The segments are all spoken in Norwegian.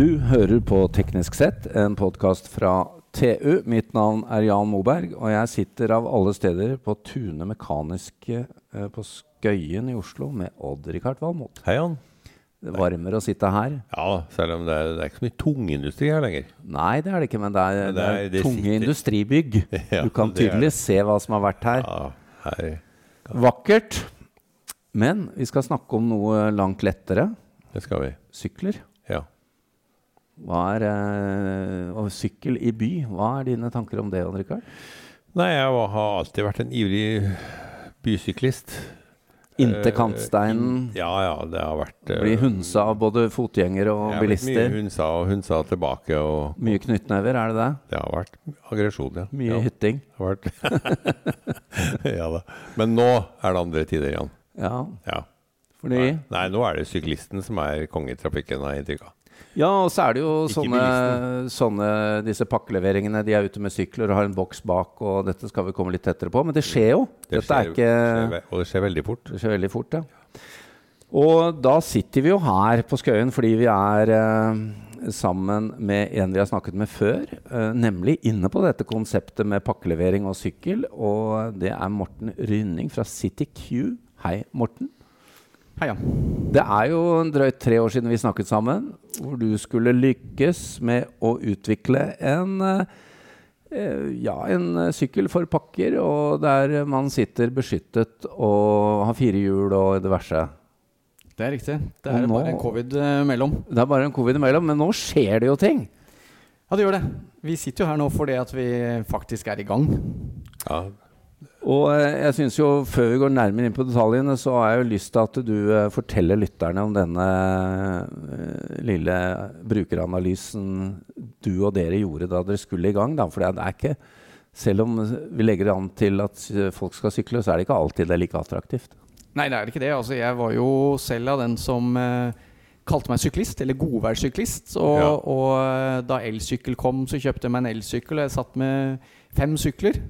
Du hører på Teknisk sett, en podkast fra TU. Mitt navn er Jan Moberg, og jeg sitter av alle steder på Tune Mekaniske eh, på Skøyen i Oslo med Odd-Rikard Valmot. Hei, Jan. Det varmer å sitte her. Ja, selv om det er, det er ikke så mye tungindustri her lenger. Nei, det er det ikke, men det er, Men det det er, er- det tunge sitter- industribygg. Ja, du kan er tydelig se hva som har vært her. Ja, her Vakkert. Men vi skal snakke om noe langt lettere. det skal vi. Sykler. Hva er eh, Og sykkel i by. Hva er dine tanker om det, Odd-Rikard? Nei, jeg har alltid vært en ivrig bysyklist. Inntil Eh, kantsteinen. Ja, ja, det har vært eh, Blir hunsa av både fotgjengere og ja, bilister. Mye hunsa og hunsa tilbake, og Mye knyttnever, er det det? det har vært aggresjon, ja. Mye ja, hytting. Ja da. Men nå er det andre tider, Jan. Ja, Ja. fordi Nei, nei, nå er det syklisten som er konge i trafikken, har jeg inntrykk av. Ja, og så er det jo sånne, sånne Disse pakkeleveringene. De er ute med sykler og har en boks bak, og dette skal vi komme litt tettere på. Men det skjer jo. Det er skjer- ikke skjer Og det skjer veldig fort. Det skjer veldig fort, ja. Og da sitter vi jo her på Skøyen fordi vi er eh, sammen med en vi har snakket med før. eh, nemlig inne på dette konseptet med pakkelevering og sykkel. Og det er Morten Rynning fra City Q. Hei, Morten. Hei, ja. Det er jo en drøyt tre år siden vi snakket sammen, hvor du skulle lykkes med å utvikle en eh, eh, ja, en eh, sykkel for pakker, og der man sitter beskyttet og har fire hjul og diverse. Det er riktig. Det er nå- bare en covid imellom. mellom. Det er bare en covid imellom, men nå skjer det jo ting. Ja, det gjør det. Vi sitter jo her nå fordi at vi faktisk er i gang. Ja, Og eh, jeg synes jo, før vi går nærmere inn på detaljene, så har jeg jo lyst til at du eh, forteller lytterne om denne eh, lille brukeranalysen du og dere gjorde da dere skulle i gang. Da. For det er ikke Selv om vi legger an til at folk skal sykle, så er det ikke alltid det er like attraktivt. Nei, det er ikke det. Altså, jeg var jo selv av den som kalte meg syklist, eller godværssyklist. Og, Ja. og da elsykkel kom, så kjøpte jeg meg en elsykkel, og jeg satt med fem sykler.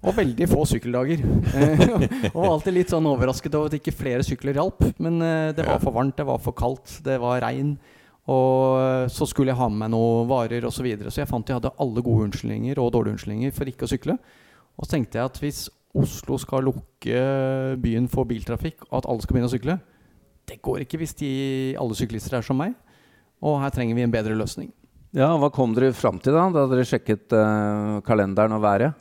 Og veldig få sykkeldager. Eh, og var alltid litt sånn overrasket over at ikke flere sykler hjalp. Men eh, det var for varmt, det var for kaldt, det var regn. Og så skulle jeg ha med meg noen varer osv. Så, videre. så jeg fant jeg hadde alle gode unnskyldninger og dårlige unnskyldninger for ikke å sykle. Og så tenkte jeg at hvis Oslo skal lukke byen for biltrafikk, og at alle skal begynne å sykle Det går ikke hvis de, alle syklister er som meg. Og her trenger vi en bedre løsning. Ja, Hva kom dere fram til da, da dere sjekket uh, kalenderen og været?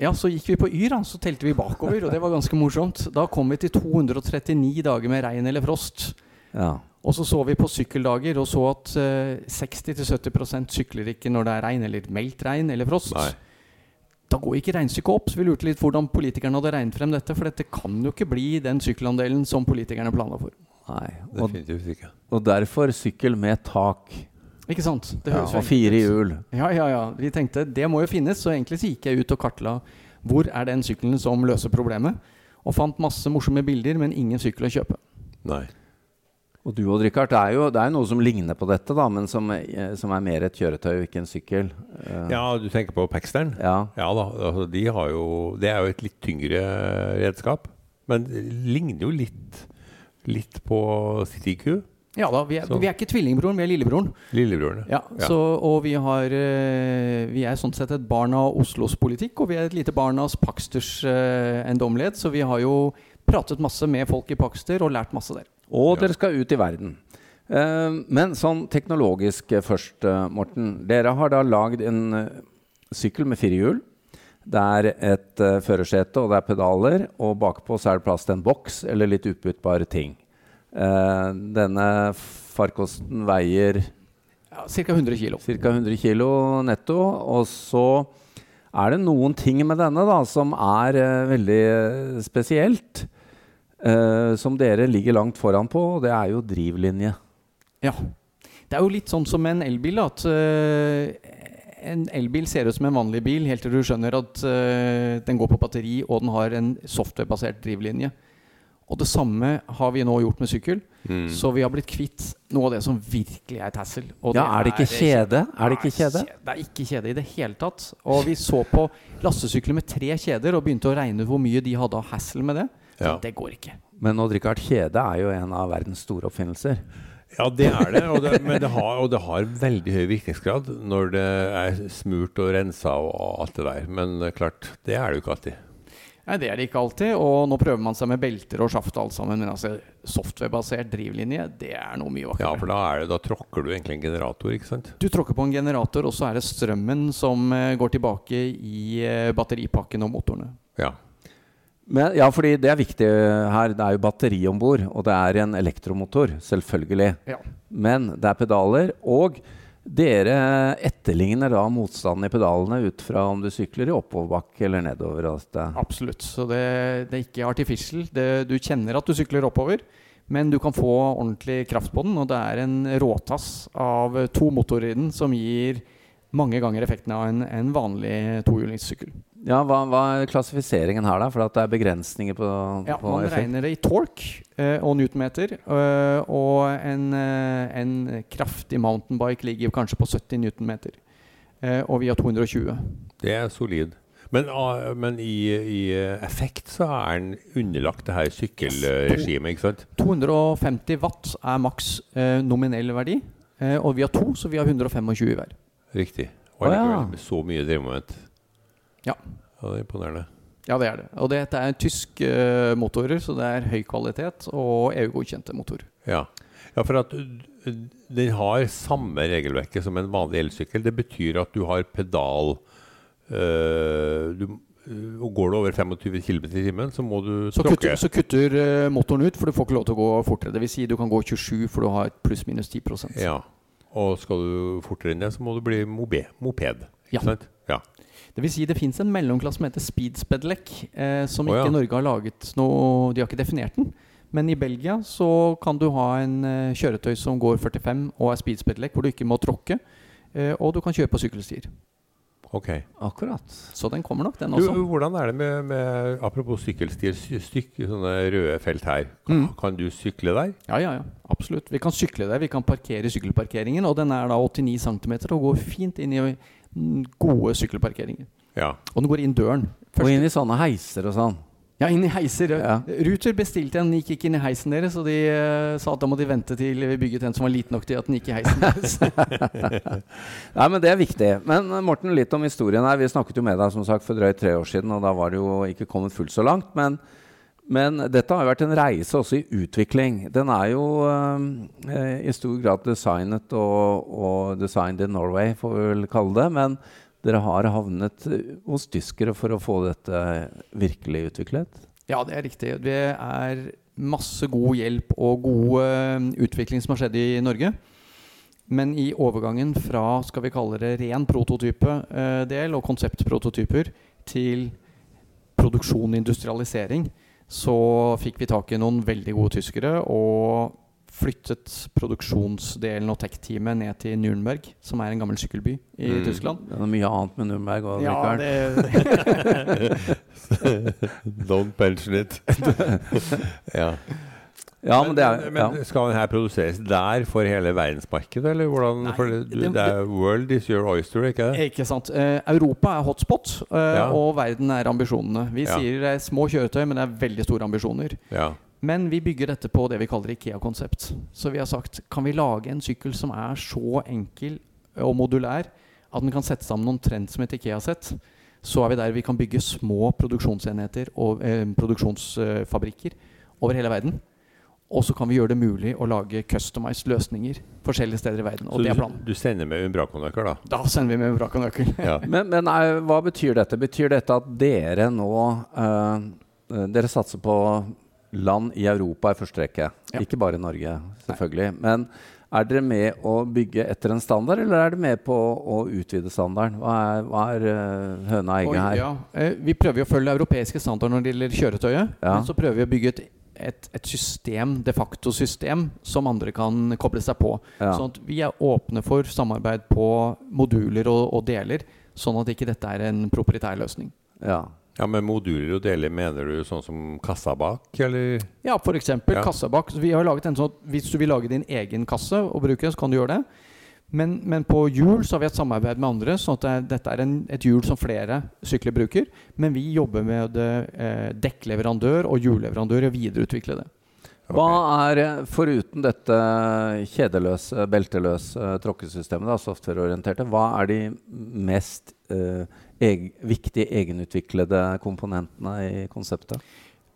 Ja, så gikk vi på Yr, da. Så telte vi bakover, og det var ganske morsomt. Da kom vi til 239 dager med regn eller frost. Ja. Og så så vi på sykkeldager og så at uh, 60-70 sykler ikke når det er regn, eller meldt regn eller frost. Nei. Da går ikke regnestykket opp. Så vi lurte litt hvordan politikerne hadde regnet frem dette. For dette kan jo ikke bli den sykkelandelen som politikerne planla for. Nei. Og, Definitivt ikke. og derfor sykkel med tak Ikke sant? Det ja, høres ja, og fire hjul. Ja, ja, ja. Vi tenkte det må jo finnes, så egentlig så gikk jeg ut og kartla hvor er den sykkelen som løser problemet. Og fant masse morsomme bilder, men ingen sykkel å kjøpe. Nei. Og du og Richard, det er jo det er noe som ligner på dette, da, men som, eh, som er mer et kjøretøy og ikke en sykkel. Eh, Ja, du tenker på Paxteren? ja. Ja da, altså de har jo Det er jo et litt tyngre redskap. Men det ligner jo litt, litt på CityQ. Ja da, vi er, vi er ikke tvillingbroren, vi er lillebroren. Lillebroren. Ja, Ja. Så, og vi, har, eh, vi er sånn sett et barn av Oslos politikk, og vi er et lite barn av Paksters eh, eiendommelighet. Så vi har jo pratet masse med folk i Pakster og lært masse der. Og Ja. dere skal ut i verden. Eh, men sånn teknologisk eh, først, eh, Morten. Dere har da lagd en sykkel med fire hjul. Det er et uh, førersete, og det er pedaler. Og bakpå så er det plass til en boks eller litt utbyttbare ting. Eh, denne farkosten veier Ja, Ca. 100 kilo. ca. 100 kg netto. Og så er det noen ting med denne da, som er eh, veldig eh, spesielt. som dere ligger langt foran på, og det er jo drivlinje. Ja. Det er jo litt sånn som en elbil, at en elbil ser ut som en vanlig bil helt til du skjønner at den går på batteri og den har en softwarebasert drivlinje. Og det samme har vi nå gjort med sykkel. Mm. Så vi har blitt kvitt noe av det som virkelig er tassel. og Ja, er det ikke kjede? Er det ikke kjede? Det er ikke kjede i det hele tatt. Og vi så på lastesykler med tre kjeder og begynte å regne ut hvor mye de hadde av hassle med det. Så Ja. det går ikke. Men Odd Rikard, kjede er jo en av verdens store oppfinnelser. Ja, det er det, og det, men det har, og det har veldig høy virkningsgrad når det er smurt og rensa og alt det der. Men klart, det er det jo ikke alltid. Nei, det er det ikke alltid. Og nå prøver man seg med belter og sjaft og alt sammen. Men altså, software-basert drivlinje, det er noe mye Ja, for da, er det, da tråkker du egentlig en generator, ikke sant? Du tråkker på en generator, og så er det strømmen som eh, går tilbake i eh, batteripakken og motorene. Ja. Men, ja, fordi det er viktig her. Det er jo batteri om bord, og det er en elektromotor, selvfølgelig. Ja. Men det er pedaler, og dere etterligner da motstanden i pedalene ut fra om du sykler i oppoverbakke eller nedover. Altså. Absolutt. Så det, det er ikke artificial. Det, du kjenner at du sykler oppover, men du kan få ordentlig kraft på den. Og det er en råtass av to motorer i den som gir mange ganger effekten av en, en vanlig tohjulingssykkel. Ja, hva, hva er klassifiseringen her, da? For at det er begrensninger på, Ja, på man effekt? regner det i tork eh, og newtonmeter. eh, og en, eh, en kraftig mountainbike ligger kanskje på 70 newtonmeter. Eh, og vi har 220. Det er solid. Men, ah, men i, i eh, effekt så er den underlagt det her sykkelregimet, ikke sant? 250 watt er maks eh, nominell verdi. Eh, og vi har to, så vi har 125 hver. Riktig. Og oh, ja. så mye drivmoment. Ja. ja. Det er imponerende. Ja, det er det. Og dette er tyske eh, motorer, så det er høy kvalitet og EU-godkjente motorer. Ja. ja, for at uh, den har samme regelverket som en vanlig elsykkel. Det betyr at du har pedal øh, du, og Går du over 25 km i timen, så må du Så tråkke. kutter, så kutter eh, motoren ut, for du får ikke lov til å gå fortere. Det vil si du kan gå 27, for du har et pluss-minus 10% Ja. Og skal du fortere enn det, så må du bli moped. moped. Ja. Ikke sant? Ja. Det vil si det fins en mellomklasse som heter speedspedlec, eh, som oh, ja. ikke Norge har laget noe De har ikke definert den. Men i Belgia så kan du ha en eh, kjøretøy som går 45 og er speedspedlec, hvor du ikke må tråkke. Eh, og du kan kjøre på sykkelstier. Ok. Akkurat. Så den kommer nok, den Du, også. hvordan er det med, med Apropos sykkelstier, sy- stykke, sånne røde felt her. Kan, Mm. kan du sykle der? Ja, ja, ja. Absolutt. Vi kan sykle der. Vi kan parkere i sykkelparkeringen. Og den er da 89 cm og går fint inn i gode sykkelparkeringer. Ja. Og den går inn døren. Og inn i sånne heiser og sånn. ja, inn i heiser. Ja. Ruter bestilte en, gikk ikke inn i heisen deres, og de uh, sa at da må de vente til vi bygget en som var liten nok til at den gikk i heisen deres. Nei, men det er viktig. Men eh, Morten, litt om historien her. Vi snakket jo med deg som sagt for drøyt tre år siden, og da var det jo ikke kommet fullt så langt. Men, men dette har jo vært en reise også i utvikling. Den er jo eh, i stor grad designet og, og designed in Norway, får vi vel kalle det. Men dere har havnet eh, hos tyskere for å få dette virkelig utviklet? Ja, det er riktig. Det er masse god hjelp og god eh, utvikling som har skjedd i Norge. Men i overgangen fra skal vi kalle det ren prototype-del og konseptprototyper til produksjon og industrialisering, så fikk vi tak i noen veldig gode tyskere og flyttet produksjonsdelen og tech-teamet ned til Nürnberg, som er en gammel sykkelby i Mm. Tyskland. Det er mye annet med Nürnberg òg, Ja, Mikael. det, Don't mention it. ja. Ja, men det er men, ja. men skal den her produseres der for hele verdensmarkedet, eller hvordan? Nei, for det, du, det- det er world is your oyster, ikke det? Ikke sant. Eh, Europa er hotspot, eh, Ja. og verden er ambisjonene. Vi Ja. sier det er små kjøretøy, men det er veldig store ambisjoner. Ja. Men vi bygger dette på det vi kaller Ikea-konsept. Så vi har sagt kan vi lage en sykkel som er så enkel og modulær at den kan sette sammen omtrent som et Ikea-sett. Så er vi der vi kan bygge små produksjonsenheter og eh, produksjonsfabrikker over hele verden. Og så kan vi gjøre det mulig å lage customized løsninger forskjellige steder i verden. Og Så det er planen. du sender med umbrakonøkkel, da? Da sender vi med vrak og nøkkel. Ja. Men, men nei, hva betyr dette? Betyr dette at dere nå eh, eh, Dere satser på land i Europa i første rekke? Ja. Ikke bare Norge, selvfølgelig. Men er dere med å bygge etter en standard, eller er dere med på å utvide standarden? Hva er, hva er eh, høna og egget her? ja. Eh, Vi prøver å følge europeiske standarder når det gjelder kjøretøyet. Ja. Men så prøver vi å bygge et, et, et system, de facto system, som andre kan koble seg på. Ja. Sånn at vi er åpne for samarbeid på moduler og, og deler, sånn at ikke dette er en proprietær løsning. Ja. ja, Med moduler og deler mener du sånn som kassa bak, eller? Ja, f.eks. Ja. kassa bak. Vi har laget en sånn at Hvis du vil lage din egen kasse og bruke den, så kan du gjøre det. Men, men på hjul så har vi et samarbeid med andre, sånn at det, er- dette er en, et hjul som flere sykler bruker. Men vi jobber med eh, dekkleverandør og hjulleverandør i å videreutvikle det. Hva er, eh, foruten dette kjedeløse, belteløse tråkkesystemet, da, softwareorienterte, hva er de mest eh, eg viktige egenutviklede komponentene i konseptet?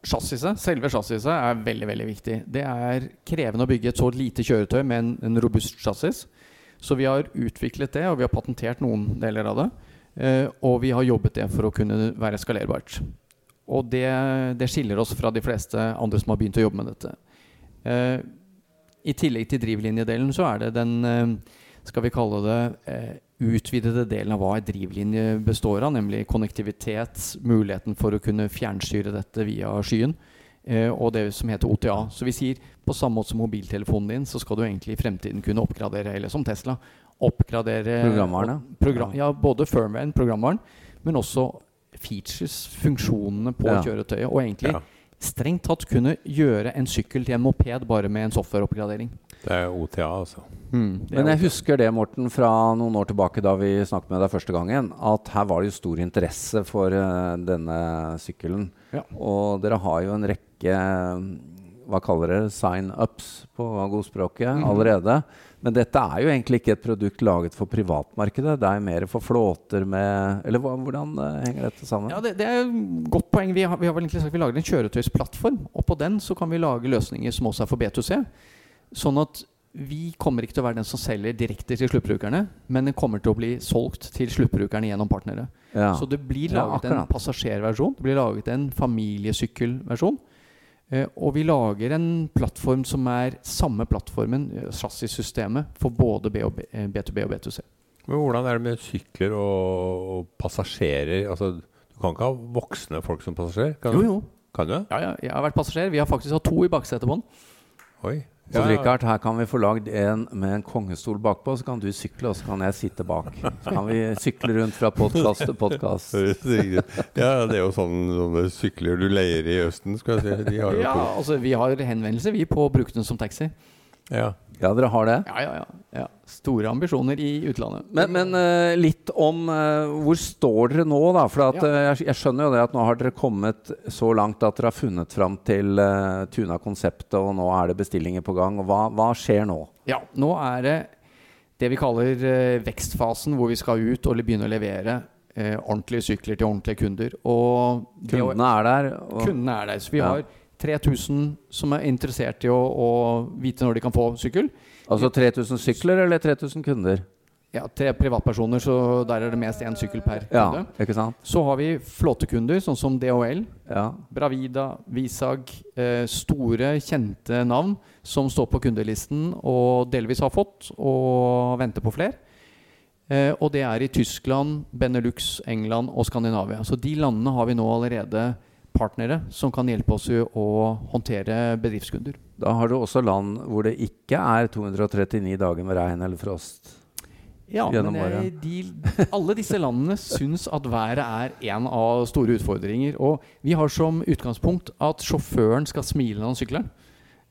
Chassiset, selve chassiset er veldig veldig viktig. Det er krevende å bygge et så lite kjøretøy med en, en robust chassis. Så vi har utviklet det, og vi har patentert noen deler av det. Uh, og vi har jobbet det for å kunne være eskalerbart. Og det, det, skiller oss fra de fleste andre som har begynt å jobbe med dette. Uh, I tillegg til drivlinjedelen så er det den, uh, skal vi kalle det, utvidede delen av hva en drivlinje består av, nemlig konnektivitet, muligheten for å kunne fjernstyre dette via skyen, og det som heter OTA. Så vi sier på samme måte som mobiltelefonen din, så skal du egentlig i fremtiden kunne oppgradere, eller som Tesla, oppgradere Programvaren, Program, ja, både firmwaren, programvaren, men også features, funksjonene på Ja. kjøretøyet. Og egentlig Ja. strengt tatt kunne gjøre en sykkel til en moped bare med en softwareoppgradering. Det er OTA, altså. Mm. Men jeg husker det, Morten, fra noen år tilbake da vi snakket med deg første gangen, at her var det jo stor interesse for uh, denne sykkelen. Ja. Og dere har jo en rekke hva kaller dere sign-ups på godspråket mm. allerede. Men dette er jo egentlig ikke et produkt laget for privatmarkedet. Det er mer for flåter med Eller hvordan eh, henger dette sammen? Ja, det, det er et godt poeng. Vi har, vi har vel egentlig sagt vi lager en kjøretøysplattform, og på den så kan vi lage løsninger som også er for B2C. Sånn at vi kommer ikke til å være den som selger direkte til sluttbrukerne, men den kommer til å bli solgt til sluttbrukerne gjennom partnere. Ja. Så det blir Ja, laget en passasjerversjon, det blir laget en familiesykkelversjon. Eh, og vi lager en plattform som er samme plattformen, eh, chassissystemet, for både B og B, eh, B2B og B2C. Men hvordan er det med sykler og, og passasjerer? Altså, du kan ikke ha voksne folk som passasjer? Kan, Jo, jo. kan du? Ja, ja, jeg har vært passasjer. Vi har faktisk hatt to i baksetet på den. Oi. Så Richard, her kan vi få lagd en med en kongestol bakpå, så kan du sykle, og så kan jeg sitte bak. Så kan vi sykle rundt fra podkast til podkast. Ja, det er jo sånn, sånne sykler du leier i Østen, skal jeg si. De har jo Ja, altså Vi har henvendelser vi på å bruke den som taxi. ja. Ja, dere har det? Ja, ja, ja. ja. Store ambisjoner i utlandet. Men, men uh, litt om uh, hvor står dere nå, da? For at, Ja. eh, jeg, jeg skjønner jo det at nå har dere kommet så langt at dere har funnet fram til uh, tuna konseptet, og nå er det bestillinger på gang. Hva, hva skjer nå? Ja, nå er det det vi kaller vekstfasen, hvor vi skal ut og begynne å levere ordentlige sykler til ordentlige kunder. Og Kundene er der. Og, kundene er der. Så vi Ja. har 3000 som er interessert i å, å vite når de kan få sykkel. altså 3000 sykler eller 3000 kunder? Ja, Tre privatpersoner, så der er det mest én sykkel per Ja, kunde. ikke sant? Så har vi flåtekunder, sånn som DHL, Ja. Bravida, Visag. Eh, store, kjente navn som står på kundelisten og delvis har fått, og venter på flere. Eh, og det er i Tyskland, Benelux, England og Skandinavia. Så de landene har vi nå allerede partnere som kan hjelpe oss å håndtere bedriftskunder. Da har du også land hvor det ikke er 239 dager med regn eller frost. Ja, men eh, de, alle disse landene syns at været er en av store utfordringer. Og vi har som utgangspunkt at sjåføren skal smile når han sykler.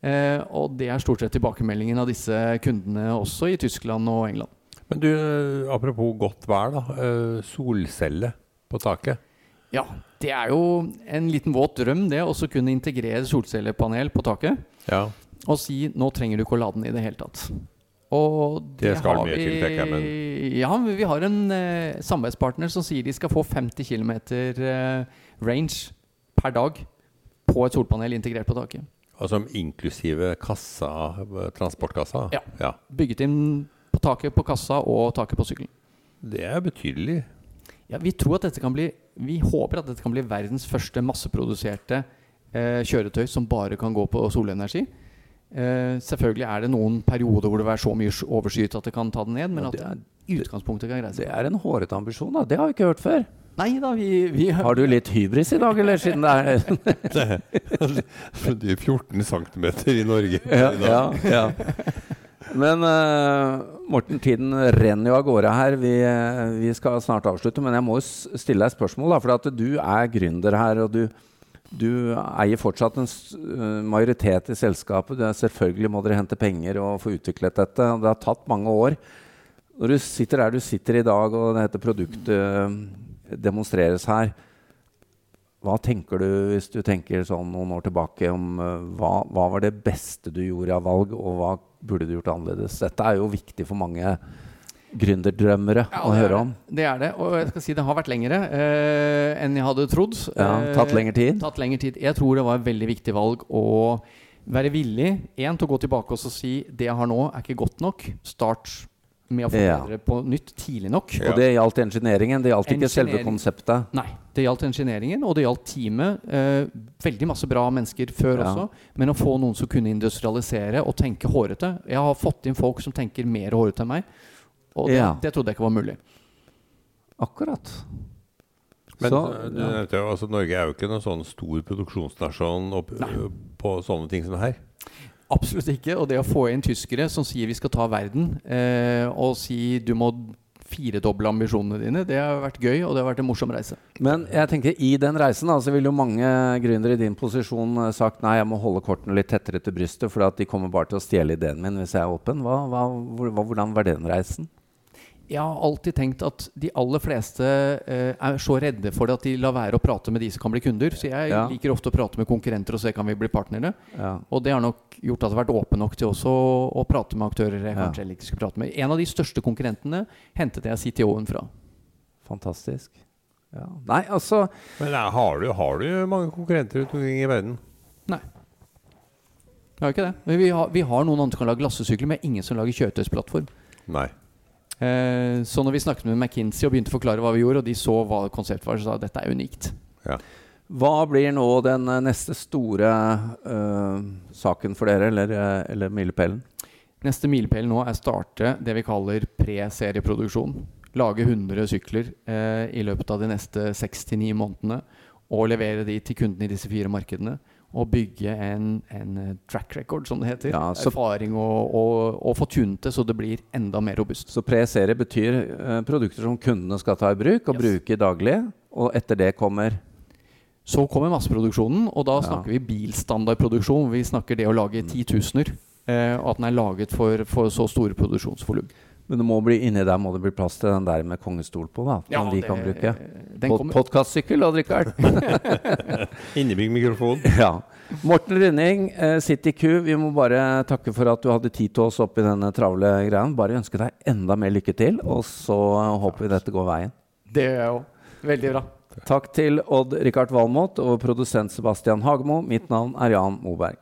Eh, og det er stort sett tilbakemeldingen av disse kundene også i Tyskland og England. Men du, eh, apropos godt vær, da. eh, Solcelle på taket. Ja, det er jo en liten våt drøm, det å kunne integrere solcellepanel på taket. Ja. Og si 'nå trenger du ikke å lade den i det hele tatt'. Og Det skal har mye vi- til, tenker jeg, Ja, vi har en eh, samarbeidspartner som sier de skal få 50 km eh, range per dag på et solpanel integrert på taket. Altså inklusive kassa, eh, transportkassa? Ja. ja. Bygget inn på taket på kassa og taket på sykkelen. Det er betydelig. Ja, vi tror at dette kan bli Vi håper at dette kan bli verdens første masseproduserte eh, kjøretøy som bare kan gå på solenergi. Eh, selvfølgelig er det noen perioder hvor det være så mye sk- overskyet at det kan ta den ned, men Ja, at er- i utgangspunktet kan greie seg. Det er en hårete ambisjon, da. Det har vi ikke hørt før. Nei da, vi, vi Har du litt hybris i dag, eller siden det er Det er 14 cm i Norge. ja, ja, ja. Men uh, Morten, tiden renner jo av gårde her. Vi, eh, vi skal snart avslutte. Men jeg må stille deg et spørsmål. Da, for at du er gründer her, og du, du eier fortsatt en eh, majoritet i selskapet. Selvfølgelig må dere hente penger og få utviklet dette. Det har tatt mange år. Når du sitter der du sitter i dag, og dette produktet demonstreres her hva tenker du hvis du tenker sånn noen år tilbake om hva, hva, var det beste du gjorde av valg, og hva burde du gjort annerledes? Dette er jo viktig for mange gründerdrømmere ja, å høre om. Det er det, og jeg skal si det har vært lengre eh, enn jeg hadde trodd. Ja, tatt lengre tid? tatt lengre tid. Jeg tror det var et veldig viktig valg å være villig en, til å gå tilbake og si det jeg har nå, er ikke godt nok. Start med å forbedre ja. på nytt tidlig nok. Ja. Og det gjaldt engineeringen, det gjaldt ikke selve konseptet? Nei, det gjaldt engineeringen, og det gjaldt teamet. Eh, veldig masse bra mennesker før ja. også, men å få noen som kunne industrialisere og tenke hårete Jeg har fått inn folk som tenker mer hårete enn meg, og det, det trodde jeg ikke var mulig. Akkurat. Men så, ja. altså, Norge er jo ikke noen sånn stor produksjonsnasjon på sånne ting som det her. Absolutt ikke. Og det å få inn tyskere som sier vi skal ta verden, eh, og si du må firedoble ambisjonene dine, det har vært gøy, og det har vært en morsom reise. Men jeg tenker i den reisen da, så vil jo mange gründere i din posisjon eh, sagt nei, jeg må holde kortene litt tettere til brystet, for de kommer bare til å stjele ideen min hvis jeg er åpen. Hva, hva, hvordan var den reisen? Jeg har alltid tenkt at de aller fleste eh, er så redde for det at de lar være å prate med de som kan bli kunder. Så jeg ja. liker ofte å prate med konkurrenter og se kan vi bli partnere. Ja. Og det har nok gjort at jeg har vært åpen nok til også å prate med aktører jeg kanskje ikke skulle prate med. En av de største konkurrentene hentet jeg CTO-en fra. Fantastisk. Ja. Nei, altså Men nei, har, du, har, du, mange konkurrenter rundt omkring i verden? Nei. Jeg har ikke det. Men vi har, vi har noen andre som kan lage glassesykler, men ingen som lager kjøretøysplattform. Nei. Eh, så når vi snakket med McKinsey og begynte å forklare hva vi gjorde, og de så hva konseptet var, så sa dette er unikt. Ja. Hva blir nå den eh, neste store uh, saken for dere, eller, eller milepælen? Neste milepæl nå er starte det vi kaller pre-serieproduksjon. Lage 100 sykler uh, i løpet av de neste 6-9 månedene og levere de til kundene i disse fire markedene å bygge en, en, eh, track record, som det heter. Ja, Erfaring og, og, og få tunet det så det blir enda mer robust. Så pre-serie betyr uh, produkter som kundene skal ta i bruk og yes. bruke daglig, og etter det kommer Så kommer masseproduksjonen, og da snakker ja. vi bilstandardproduksjon. Vi snakker det å lage titusener, uh, og at den er laget for, for så store produksjonsvolum. Men det må bli, inni der må det bli plass til den der med kongestol på, da. Ja, de det, kan bruke. Pod Podkastsykkel, Odd-Rikard. Innebygd mikrofon. Ja. Morten Rynning, uh, City Q, vi må bare takke for at du hadde tid til oss oppi denne travle greia. Bare ønske deg enda mer lykke til, og så håper vi dette går veien. Det gjør jeg òg. Veldig bra. Takk til Odd-Rikard Valmot og produsent Sebastian Hagemo. Mitt navn er Jan Moberg.